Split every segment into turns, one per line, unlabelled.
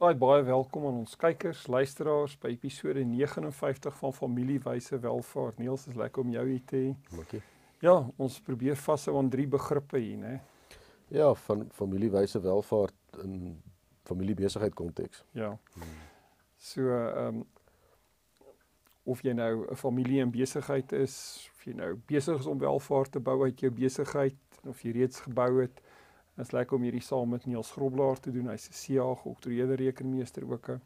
Baie baie welkom aan ons kykers, luisteraars by episode 59 van Familiewyse Welvaart. Niels, is lekker om jou hier te hê.
Dankie.
Ja, ons probeer vashou aan drie begrippe hier, né?
Ja, van familiewyse welvaart in familiebesigheid konteks.
Ja. So ehm um, of jy nou 'n familie en besigheid is, of jy nou besig is om welvaart te bou uit jou besigheid of jy reeds gebou het, Dit is lekker om hierdie saam met Niels Groblaar te doen. Hy's 'n CA geoktroeëerde rekenmeester ook 'n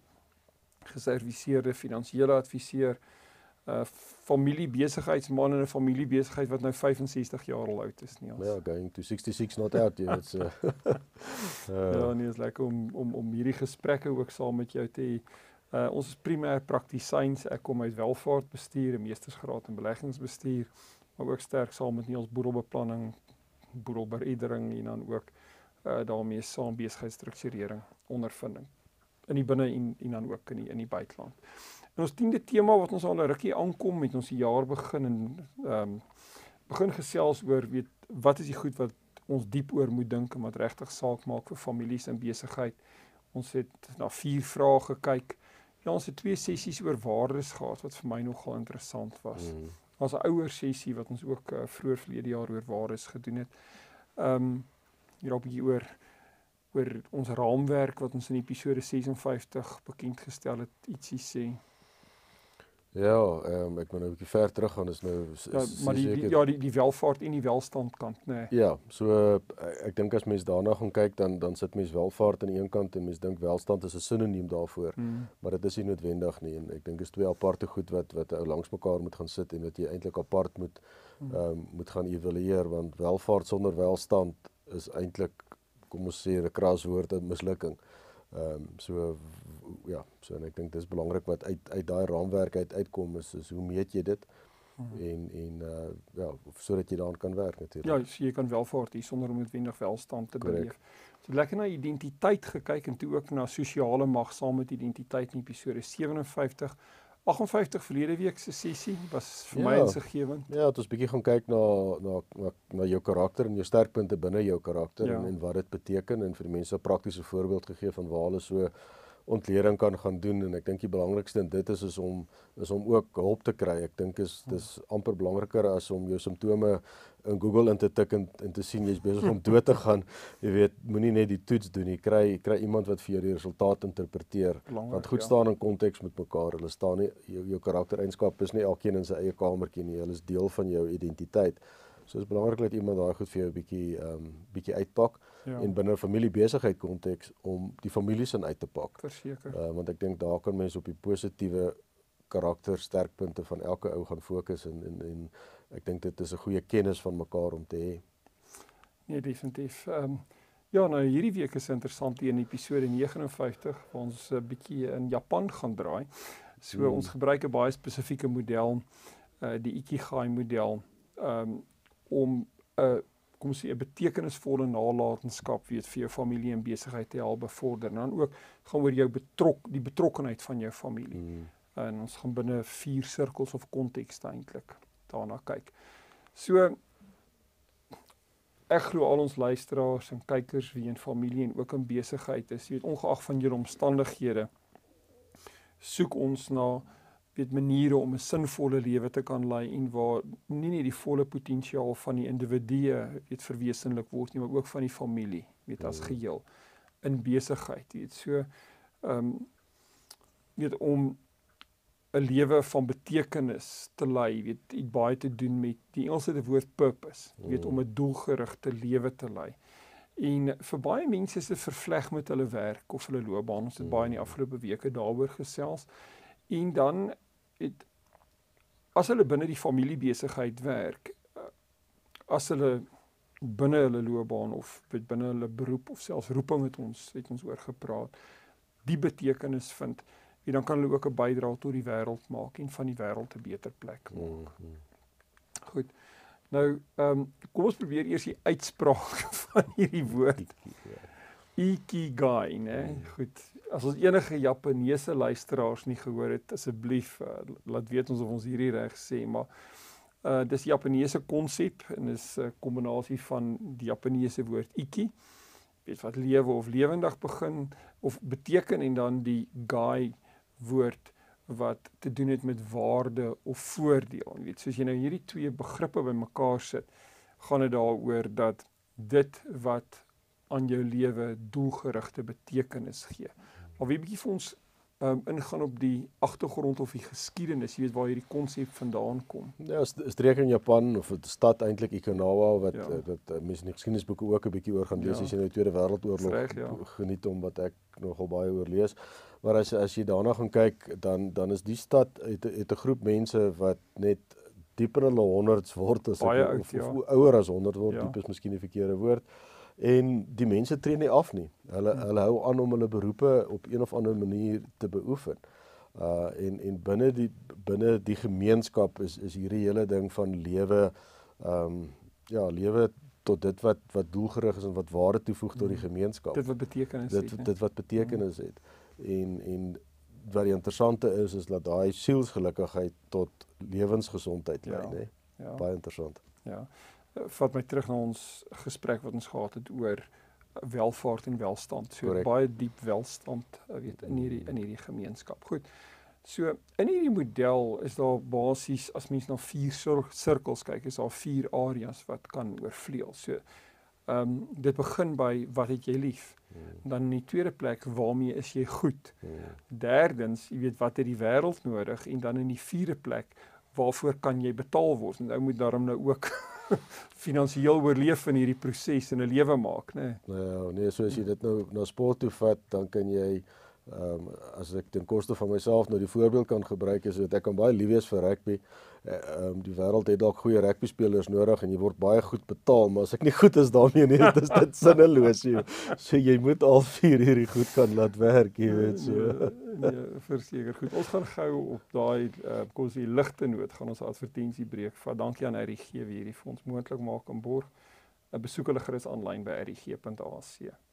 geserviseerde finansiële adviseur, 'n uh, familiebesigheidsman in 'n familiebesigheid wat nou 65 jaar al oud is, Niels.
Ja, going to 66 not out yet. It's uh,
uh, Ja, nee, is lekker om om om hierdie gesprekke ook saam met jou te hê. Uh, ons is primêr praktisyns. Ek kom uit welvaartbestuur, 'n meestersgraad in beleggingsbestuur, maar ook sterk saam met Niels boedelbeplanning, boedelberedering en dan ook uh daarmee saam besigheidsstrukturering ondervinding in die binne en en dan ook in die in die buiteland. En ons tiende tema wat ons al 'n rukkie aankom met ons jaar begin en ehm um, begin gesels oor weet wat is die goed wat ons diep oor moet dink en wat regtig saak maak vir families en besigheid. Ons het na vier vrae gekyk. Ja, ons het twee sessies oor waardes gehad wat vir my nogal interessant was. Mm. Ons 'n ouer sessie wat ons ook uh, vroeër verlede jaar oor waardes gedoen het. Ehm um, hier op hier oor oor ons raamwerk wat ons in episode 56 bekend gestel het ietsie sê.
Ja, ehm um, ek moet nou 'n bietjie ver terug gaan is nou is,
ja, maar die, die ja die die welvaart en die welstand kant nê. Nee.
Ja, so ek, ek dink as mens daarna gaan kyk dan dan sit mens welvaart aan die een kant en mens dink welstand is 'n sinoniem daarvoor. Mm. Maar dit is nie noodwendig nie en ek dink is twee aparte goed wat wat ou langs mekaar moet gaan sit en wat jy eintlik apart moet mm. ehm um, moet gaan evalueer want welvaart sonder welstand is eintlik kom ons sê 'n kras woord 'n mislukking. Ehm um, so ja, so en ek dink dis belangrik wat uit uit daai raamwerk uit uitkom is is hoe meet jy dit? Hmm. en en uh ja sodat jy daaraan kan werk natuurlik.
Ja, so jy kan welvaart hier sonder om noodwendig welstand te beleef. So lekker na identiteit gekyk en toe ook na sosiale mag saam met identiteit in episode 57 58 verlede week se sessie was vir ja, my insiggewend.
Ja, het ons bietjie gaan kyk na na na na jou karakter en jou sterkpunte binne jou karakter ja. en, en wat dit beteken en vir die mense 'n praktiese voorbeeld gegee van waar hulle so ontleding kan gaan doen en ek dink die belangrikste in dit is is om is om ook hulp te kry. Ek dink is dis amper belangriker as om jou simptome in Google in te tik en, en te sien jy's besig om dood te gaan. Jy weet, moenie net die toets doen nie. Kry kry iemand wat vir jou die resultaat interpreteer. Wat goed ja. staan in konteks met mekaar. Hulle staan nie jou, jou karaktereienskappe is nie elkeen in sy eie kamertjie nie. Hulle is deel van jou identiteit. So is belangrik dat iemand daai goed vir jou 'n bietjie ehm um, bietjie uitpak ja. en binne 'n familiebesigheid konteks om die families in uit te pak.
Verseker.
Uh, want ek dink daar kan mense op die positiewe karakter sterkpunte van elke ou gaan fokus en en en ek dink dit is 'n goeie kennis van mekaar om te hê.
Nee, definitief. Ehm um, ja, nou hierdie week is interessant in episode 59 waar ons 'n bietjie in Japan gaan draai. So hmm. ons gebruik 'n baie spesifieke model, uh die Ikigai model. Ehm um, om 'n uh, kom ons sê 'n betekenisvolle nalatenskap weet vir jou familie en besigheid te help bevorder. En dan ook gaan oor jou betrok die betrokkenheid van jou familie. Mm. En ons gaan binne vier sirkels of kontekste eintlik daarna kyk. So ek glo al ons luisteraars en kykers wie in familie en ook in besigheid is, weet ongeag van julle omstandighede soek ons na weet maniere om 'n sinvolle lewe te kan lei en waar nie net die volle potensiaal van die individu weet verwesenlik word nie, maar ook van die familie, weet as ja. geheel in besigheid, weet so ehm um, weet om 'n lewe van betekenis te lei, weet dit baie te doen met die Engelse woord purpose, weet om 'n doelgerigte lewe te lei. En vir baie mense is dit vervleg met hulle werk of hulle loopbaan. Ons het baie in die afgelope weke daaroor gesels. En dan het as hulle binne die familiebesigheid werk eh, as hulle binne hulle loopbaan of binne hulle beroep of selfs roeping het ons het ons oor gepraat die betekenis vind, en dan kan hulle ook 'n bydrae tot die wêreld maak en van die wêreld 'n beter plek maak. Mm -hmm. Goed. Nou, ehm um, kom ons probeer eers die uitspraak van hierdie woord. Ikigai, né? Mm. Goed. As ons enige Japaneese luisteraars nie gehoor het, asseblief uh, laat weet ons of ons hierdie reg sê, maar uh dis Japaneese konsep en is 'n kombinasie van die Japaneese woord iki weet wat lewe of lewendig begin of beteken en dan die gai woord wat te doen het met waarde of voordeel. Jy weet, soos jy nou hierdie twee begrippe bymekaar sit, gaan dit daaroor dat dit wat aan jou lewe doelgerigte betekenis gee. Maar wie bietjie vir ons um, ingaan op die agtergrond of die geskiedenis, jy weet waar hierdie konsep vandaan kom.
Ja, is streek in Japan of 'n stad eintlik Okinawa wat ja. dat uh, mense in die geskiedenisboeke ook 'n bietjie oor gaan lees ja. as jy nou die Tweede Wêreldoorlog ja. geniet om wat ek nogal baie oor lees. Maar as as jy daarna gaan kyk, dan dan is die stad het het 'n groep mense wat net diep in hulle honderds word as
ek of,
ja. of ouer as 100 word, ja. diep is miskien die verkeerde woord. En die mense tree nie af nie. Hulle hmm. hulle hou aan om hulle beroepe op een of ander manier te beoefen. Uh en en binne die binne die gemeenskap is is hierdie hele ding van lewe ehm um, ja, lewe tot dit wat wat doelgerig is en wat waarde toevoeg tot die hmm. gemeenskap.
Dit wat betekenis
dit, het. Dit dit wat betekenis het. Hmm en en wat die interessante is is dat daai sielsgelukigheid tot lewensgesondheid lei, ja, nê. Ja. Baie interessant.
Ja. Vat my terug na ons gesprek wat ons gehad het oor welvaart en welstand. So Correct. baie diep welstand, weet in hierdie in hierdie gemeenskap. Goed. So in hierdie model is daar basies as mens na vier sirkels kyk, is daar vier areas wat kan oorvleuel. So ehm um, dit begin by wat het jy lief? Hmm. Dan in die tweede plek, waarmee is jy goed? Hmm. Derdens, jy weet wat het die wêreld nodig en dan in die vierde plek, waarvoor kan jy betaal word? En ou moet daarom nou ook finansiëel oorleef in hierdie proses en 'n lewe maak, né?
Nee? Nou, nee, so as jy dit nou na sport toe vat, dan kan jy ehm um, as ek ten koste van myself nou die voorbeeld kan gebruik is dat ek kan baie lief wees vir rugby. Eh, ehm um, die wêreld het dalk goeie rugby spelers nodig en jy word baie goed betaal, maar as ek nie goed is daarmee nie, dis dit sinneloos jy. So jy moet al vier hierdie goed kan laat werk, jy weet so.
Nee, nee, verseker goed. Ons gaan gou op daai uh, kom ons die ligte noot gaan ons advertensie breek. Vat dankie aan RGG wie hierdie ons moontlik maak en borg. 'n besoek hulle gerus aanlyn by rig.ac.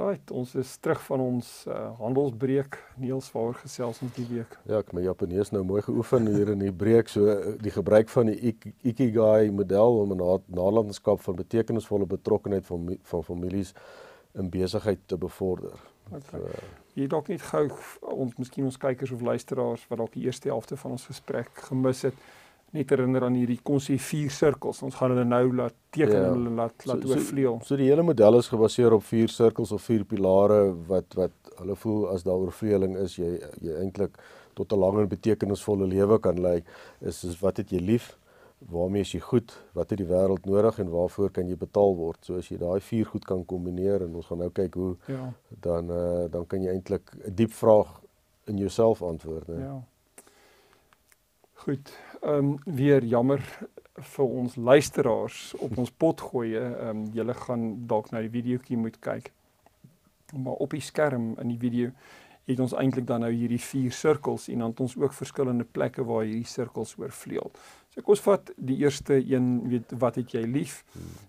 Right, ons is terug van ons uh, handelsbreek. Niels, waaroor gesels ons die week?
Ja, ek my Japanees nou mooi geoefen hier in die breek, so eh, die gebruik van die Ikigai model om 'n nalatenskap van betekenisvolle betrokkenheid van van families in besigheid te bevorder.
Okay. So, jy dalk net gou ons miskien ons kykers of luisteraars wat dalk die eerste helfte van ons gesprek gemis het net herinner aan hierdie konsie vier sirkels. Ons gaan hulle nou laat teken ja. en hulle laat laat so, oorvleuel.
So, so die hele model is gebaseer op vier sirkels of vier pilare wat wat hulle voel as daar oorvleueling is, jy jy eintlik tot 'n langer betekenisvolle lewe kan lei. Is is wat het jy lief? Waarmee is jy goed? Wat het die wêreld nodig en waarvoor kan jy betaal word? So as jy daai vier goed kan kombineer en ons gaan nou kyk hoe ja. dan uh, dan kan jy eintlik 'n diep vraag in jouself antwoord, né? Ja.
Goed ehm um, weer jammer vir ons luisteraars op ons pot gooi. Ehm um, julle gaan dalk na die videoetjie moet kyk. Maar op die skerm in die video het ons eintlik dan nou hierdie vier sirkels en dan het ons ook verskillende plekke waar hierdie sirkels oorvleuel. So kom ons vat die eerste een, weet wat het jy lief?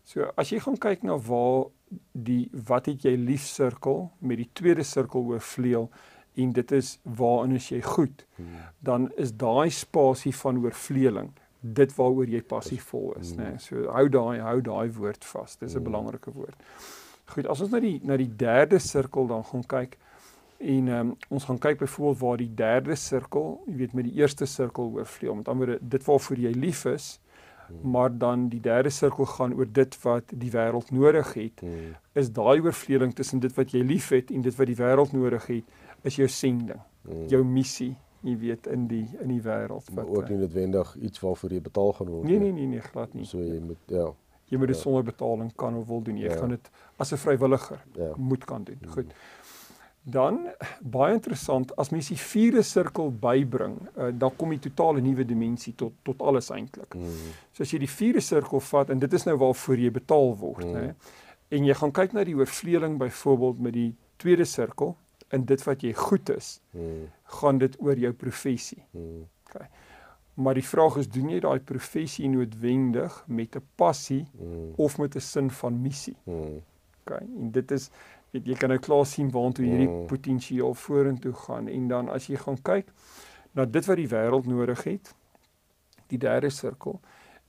So as jy gaan kyk na waar die wat het jy lief sirkel met die tweede sirkel oorvleuel, en dit is waarin is jy goed hmm. dan is daai spasie van oorvleeling dit waaroor jy passievol is nê hmm. so hou daai hou daai woord vas dis 'n hmm. belangrike woord goed as ons na die na die derde sirkel dan gaan kyk en um, ons gaan kyk byvoorbeeld waar die derde sirkel jy weet met die eerste sirkel oorvleuel met ander woorde dit waarvoor jy lief is maar dan die derde sirkel gaan oor dit wat die wêreld nodig het is daai oorvleeling tussen dit wat jy liefhet en dit wat die wêreld nodig het is jou sending, mm. jou missie, jy weet in die in die wêreld
wat ook nie noodwendig iets waarvoor jy betaal gaan word
nie. Nee nee nee, nee glad nie.
So jy moet ja.
Jy moet dit ja. sonder betaling kan of wil doen. Jy ja. gaan dit as 'n vrywilliger ja. moet kan doen. Mm. Goed. Dan baie interessant as mens die vierde sirkel bybring, uh, dan kom jy totaal 'n nuwe dimensie tot tot alles eintlik. Mm. So as jy die vierde sirkel vat en dit is nou waarvoor jy betaal word, mm. hè. En jy gaan kyk na die oorvleeling byvoorbeeld met die tweede sirkel in dit wat jy goed is, mm. gaan dit oor jou professie. Mm. Okay. Maar die vraag is doen jy daai professie noodwendig met 'n passie mm. of met 'n sin van missie? Mm. Okay. En dit is weet jy kan nou klaar sien waartoe hierdie mm. potensiaal vorentoe gaan en dan as jy gaan kyk na dit wat die wêreld nodig het die derde sirkel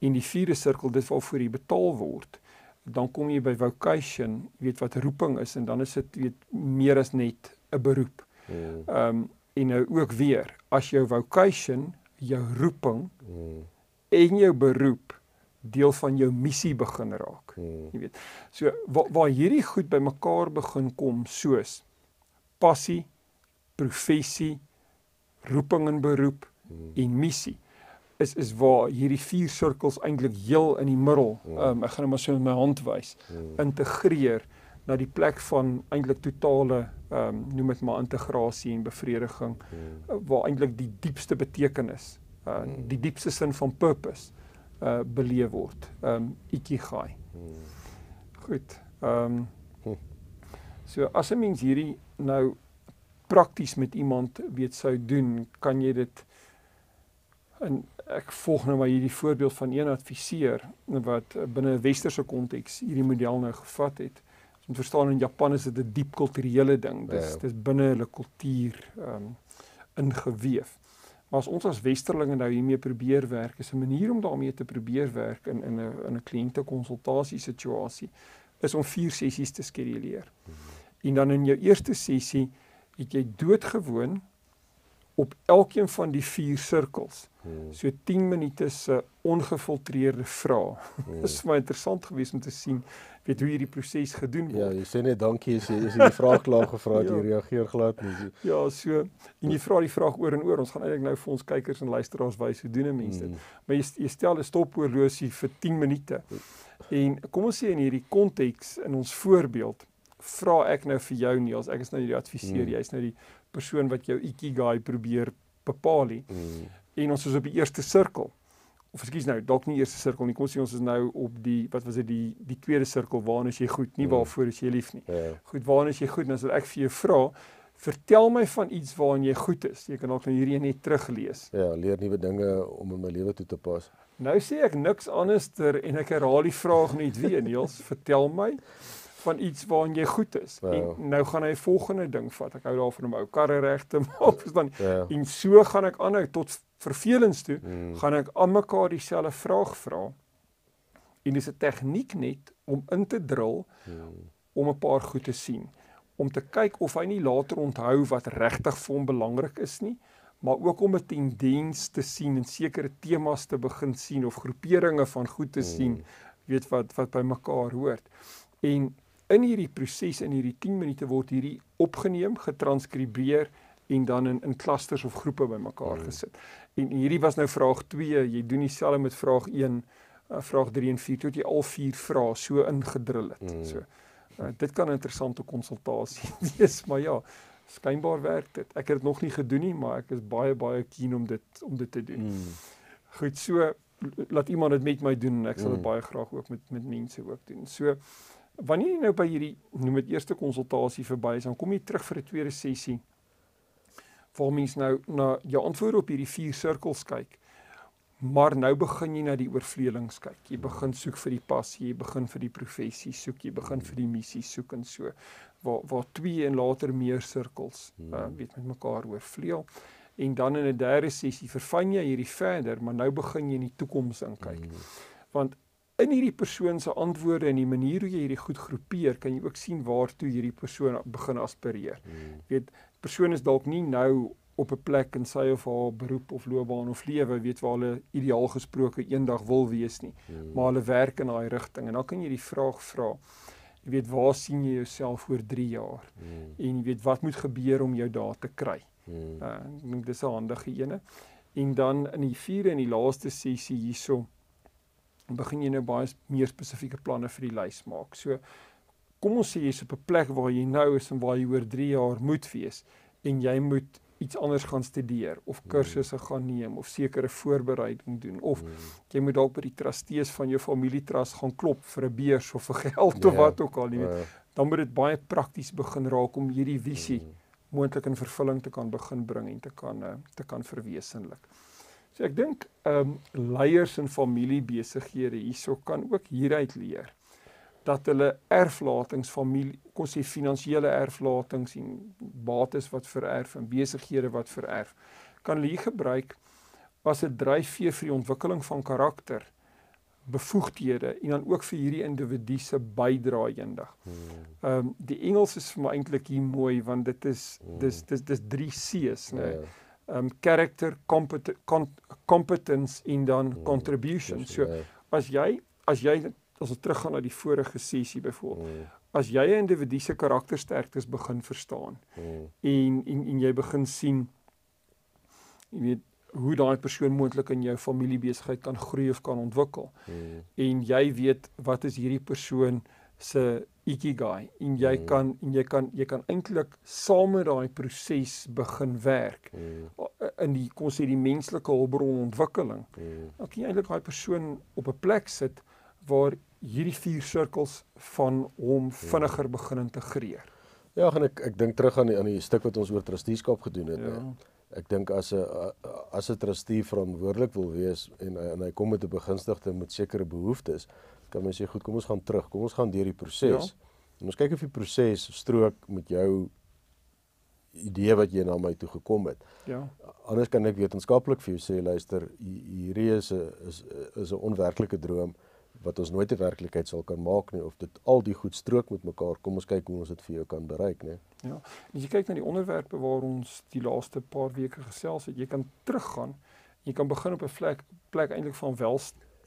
en die vierde sirkel dit waarvoor jy betaal word dan kom jy by vocation weet wat roeping is en dan is dit weet meer as net 'n beroep. Mm. Ehm um, en nou ook weer as jou vocation jou roeping mm. en jou beroep deel van jou missie begin raak. Hmm. Jy weet. So waar, waar hierdie goed bymekaar begin kom soos passie, professie, roeping en beroep hmm. en missie is is waar hierdie vier sirkels eintlik heel in die middel, hmm. um, ek gaan net maar so met my hand wys, hmm. integreer na die plek van eintlik totale ehm um, noem dit maar integrasie en bevrediging hmm. waar eintlik die diepste betekenis, uh, hmm. die diepste sin van purpose uh beleef word. Um ikigai. Hmm. Goed. Um So as 'n mens hierdie nou prakties met iemand weet sou doen, kan jy dit en ek volg nou maar hierdie voorbeeld van een adviseur wat binne 'n westerse konteks hierdie model nou gevat het. Moet verstaan in Japan is dit 'n diep kulturele ding. Dis ja. dis binne hulle kultuur um ingeweef. Maar as ons as westerlinge nou hiermee probeer werk, is 'n manier om daarmee te probeer werk in in 'n in 'n kliënte konsultasie situasie is om vier sessies te skeduleer. Mm -hmm. En dan in jou eerste sessie het jy doodgewoon op elkeen van die vier sirkels. Hmm. So 10 minute se ongefiltreerde vrae. Hmm. Dit is baie interessant geweest om te sien weet hoe hierdie proses gedoen
ja, word. Ja, jy sê net dankie as jy as jy die vraag klaar gevra het, ja. jy reageer glad nie.
Ja, so en jy vra die vraag oor en oor. Ons gaan eintlik nou vir ons kykers en luisteraars wys hoe doen 'n mens dit. Hmm. Maar jy, jy stel 'n stophorlosie vir 10 minute. En kom ons sê in hierdie konteks in ons voorbeeld vra ek nou vir jou Niels, ek is nou die adviseur, hmm. jy's nou die persoon wat jou ikigai probeer bepaal nie. Hmm. En ons is op die eerste sirkel of ekskuus nou, dalk nie eerste sirkel nie. Kom ons sê ons is nou op die wat was dit die die tweede sirkel waarna is jy goed, nie mm. waarvoor is jy lief nie. Ja. Goed, waarna is jy goed? Nou as ek vir jou vra, vertel my van iets waarin jy goed is. Jy kan dalk nou hierdie net teruglees.
Ja, leer nuwe dinge om in my lewe toe te pas.
Nou sê ek niks anderster en ek herhaal die vraag net weer, Niels, vertel my van iets waarin jy goed is. Wow. En nou gaan hy volgende ding vat. Ek hou daarvan om ou karre reg te maak, verstaan? Ja. En so gaan ek aanhou tot vervelings toe, mm. gaan ek aan mekaar dieselfde vraag vra. En dis 'n tegniek net om in te drill mm. om 'n paar goed te sien, om te kyk of hy nie later onthou wat regtig vir hom belangrik is nie, maar ook om 'n tendens te sien en sekere temas te begin sien of groeperinge van goed te sien, mm. weet wat wat by mekaar hoort. En in hierdie proses in hierdie 10 minute word hierdie opgeneem, getranskribeer en dan in in klusters of groepe bymekaar mm. gesit. En hierdie was nou vraag 2, jy doen dieselfde met vraag 1, uh, vraag 3 en 4 tot jy al vier vrae so ingedrul het. Mm. So uh, dit kan 'n interessante konsultasie wees, maar ja, skynbaar werk dit. Ek het dit nog nie gedoen nie, maar ek is baie baie keen om dit om dit te doen. Mm. Goed, so laat iemand dit met my doen en ek sal dit mm. baie graag ook met met mense ook doen. So wanneer jy nou by hierdie noem dit eerste konsultasie verby is, dan kom jy terug vir 'n tweede sessie waar mens nou na jou antwoorde op hierdie vier sirkels kyk. Maar nou begin jy na die oorvleelings kyk. Jy begin soek vir die passie, jy begin vir die professie soek, jy begin vir die missie soek en so waar waar twee en later meer sirkels uh, weet met mekaar oorvleel. En dan in 'n derde sessie verfyn jy hierdie verder, maar nou begin jy in die toekoms in kyk. Hmm. Want in hierdie persoon se antwoorde en die manier hoe jy hierdie goed groepeer, kan jy ook sien waartoe hierdie persoon begin aspireer. Hmm. Weet, persoon is dalk nie nou op 'n plek in sy of haar beroep of loopbaan of lewe weet waar hulle ideaal gesproke eendag wil wees nie, hmm. maar hulle werk in daai rigting en dan kan jy die vraag vra. Jy weet waar sien jy jouself oor 3 jaar? Mm. En jy weet wat moet gebeur om jou daar te kry? Mm. Uh, ek dink dis 'n handige ene. En dan in die vierde en die laaste sessie hierso begin jy nou baie meer spesifieke planne vir die lys maak. So kom ons sê jy's op 'n plek waar jy nou is en waar jy oor 3 jaar moet wees en jy moet iets anders gaan studeer of hmm. kursusse gaan neem of sekere voorbereiding doen of hmm. jy moet dalk by die trustees van jou familietrust gaan klop vir 'n beurs of vir geld yeah. of ja. wat ook al nie weet dan moet dit baie prakties begin raak om hierdie visie hmm. moontlik in vervulling te kan begin bring en te kan eh, te kan verwesenlik. So ek dink ehm um, leiers en familiebesighede hierso kan ook hieruit leer dat hulle erflatings familie kon sê finansiële erflatings en bates wat vererf en besighede wat vererf kan hulle gebruik as 'n dryfveer vir die ontwikkeling van karakter bevoegdhede en dan ook vir hierdie individu se bydrae eendag. Hmm. Ehm um, die Engels is vir my eintlik hier mooi want dit is dis dis dis 3 C's nê. Ja. Ehm um, character, competence en dan hmm. contribution. So as jy as jy as ons teruggaan na die vorige sessie byvoorbeeld. Mm. As jy 'n individu se karaktersterktes begin verstaan mm. en, en en jy begin sien jy weet hoe daai persoon moontlik in jou familiebesigheid kan groei of kan ontwikkel. Mm. En jy weet wat is hierdie persoon se ikigai en jy mm. kan en jy kan jy kan eintlik saam met daai proses begin werk mm. in die kom sê die menslike hulpbron ontwikkeling. Mm. Dan kan jy eintlik daai persoon op 'n plek sit waar hierdie vier sirkels van hom vinniger begin integreer.
Ja, gaan ek ek dink terug aan die aan die stuk wat ons oor trusteeskap gedoen het. Ja. Ek dink as 'n as 'n trustee verantwoordelik wil wees en en hy kom met 'n begunstigde met sekere behoeftes, kan mens sê goed, kom ons gaan terug. Kom ons gaan deur die proses. Ja. En ons kyk of die proses strook met jou idee wat jy na my toe gekom het. Ja. Anders kan ek wetenskaplik vir jou sê, luister, hierdie is 'n is is 'n onwerklike droom wat ons nooit 'n werklikheid sal kan maak nie of dit al die goed strook met mekaar. Kom ons kyk hoe ons dit vir jou kan bereik, né?
Ja. As jy kyk na die onderwerpe waar ons die laaste paar weke gesels het, jy kan teruggaan. Jy kan begin op 'n plek plek eintlik van wel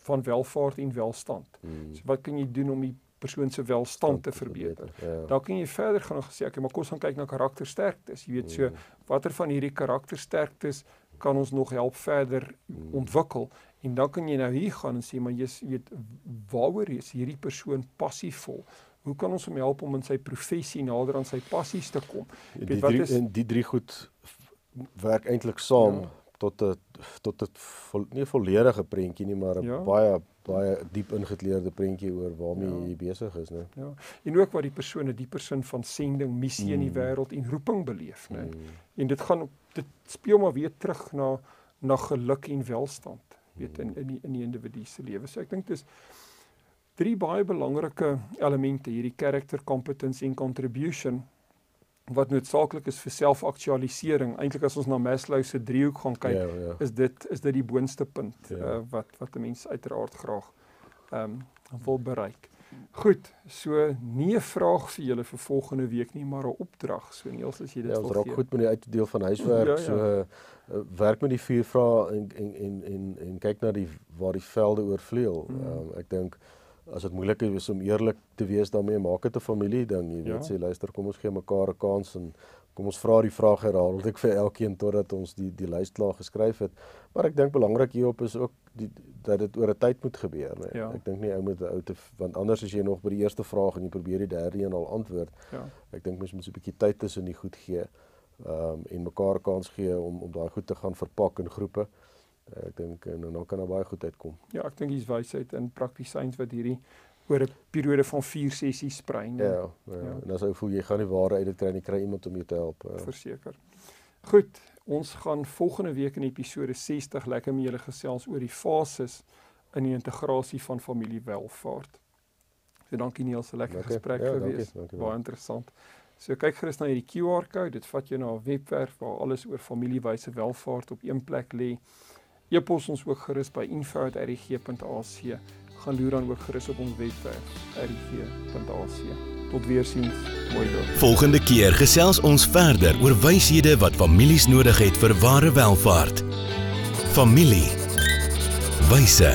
van welvaart en welstand. Hmm. So wat kan jy doen om die persoon se welstand te verbeter? Ja. Dan kan jy verder gaan en gesê, okay, maar kom ons gaan kyk na karaktersterktes. Jy weet so, hmm. watter van hierdie karaktersterktes kan ons nog help verder hmm. ontwikkel En dan kan jy nou hier gaan en sê maar jy weet waaroor is hierdie persoon passievol? Hoe kan ons hom help om in sy professie nader aan sy passies te kom?
Jy weet wat is en die drie goed werk eintlik saam ja. Tot 'n tot 'n vol, nie volledige prentjie nie, maar 'n ja. baie baie diep ingekleurde prentjie oor waarmee ja. jy besig is, né?
Ja. En ook wat die persoon 'n dieper sin van sending, missie mm. in die mm. wêreld en roeping beleef, né? Mm. En dit gaan dit speel maar weer terug na na geluk en welstand weet in in die in die individu se lewe. So ek dink dis drie baie belangrike elemente hierdie character competence en contribution wat noodsaaklik is vir selfaktualisering. Eintlik as ons na Maslow se driehoek gaan kyk, ja, ja. is dit is dit die boonste punt ja. uh, wat wat 'n mens uiteraard graag ehm um, wil bereik. Goed, so nie 'n vraag vir julle vir volgende week nie, maar 'n opdrag. So Niels, as jy dit ja, wil gee. Ja, ons raak
goed met die uitdeel van huiswerk. Ja, ja. So uh, werk met die vier vrae en en en en en kyk na die waar die velde oorvleuel. Hmm. Um, ek dink as dit moeilik is om eerlik te wees daarmee, maak dit 'n familie ding. Jy weet, ja. sê luister, kom ons gee mekaar 'n kans en kom ons vra die vraag herhaal ek vir elkeen totdat ons die die lys klaar geskryf het. Maar ek dink belangrik hierop is ook die dat dit oor 'n tyd moet gebeur, nee. Ja. Ek dink nie ou moet ou te want anders as jy nog by die eerste vraag en jy probeer die derde een al antwoord. Ja. Ek dink mens moet so 'n bietjie tyd tussen die goed gee. Ehm um, en mekaar kans gee om om daai goed te gaan verpak in groepe. Ek dink en dan kan daar baie goed uitkom.
Ja, ek dink dis wysheid en praktisyns wat hierdie oor 'n periode van 4 sessies sprei.
Ja, ja, ja. En as jy voel jy gaan nie ware uit dit kry nie, kry iemand om jou te help.
Ja. Verseker. Goed, ons gaan volgende week in episode 60 lekker met julle gesels oor die fases in die integrasie van familiewelvaart. So dankie Niels, 'n lekker okay. gesprek ja, gewees. Baie interessant. So kyk gerus na hierdie QR-kode, dit vat jou na 'n webwerf waar alles oor familiewyse welvaart op een plek lê. E-pos ons ook gerus by info@rg.ac gaan loer dan ook gerus op ons webwerf rg.ac. Tot weer sins. Mooi dag.
Volgende keer gesels ons verder oor wyshede wat families nodig het vir ware welvaart. Familie. Wyse.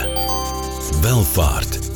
Welvaart.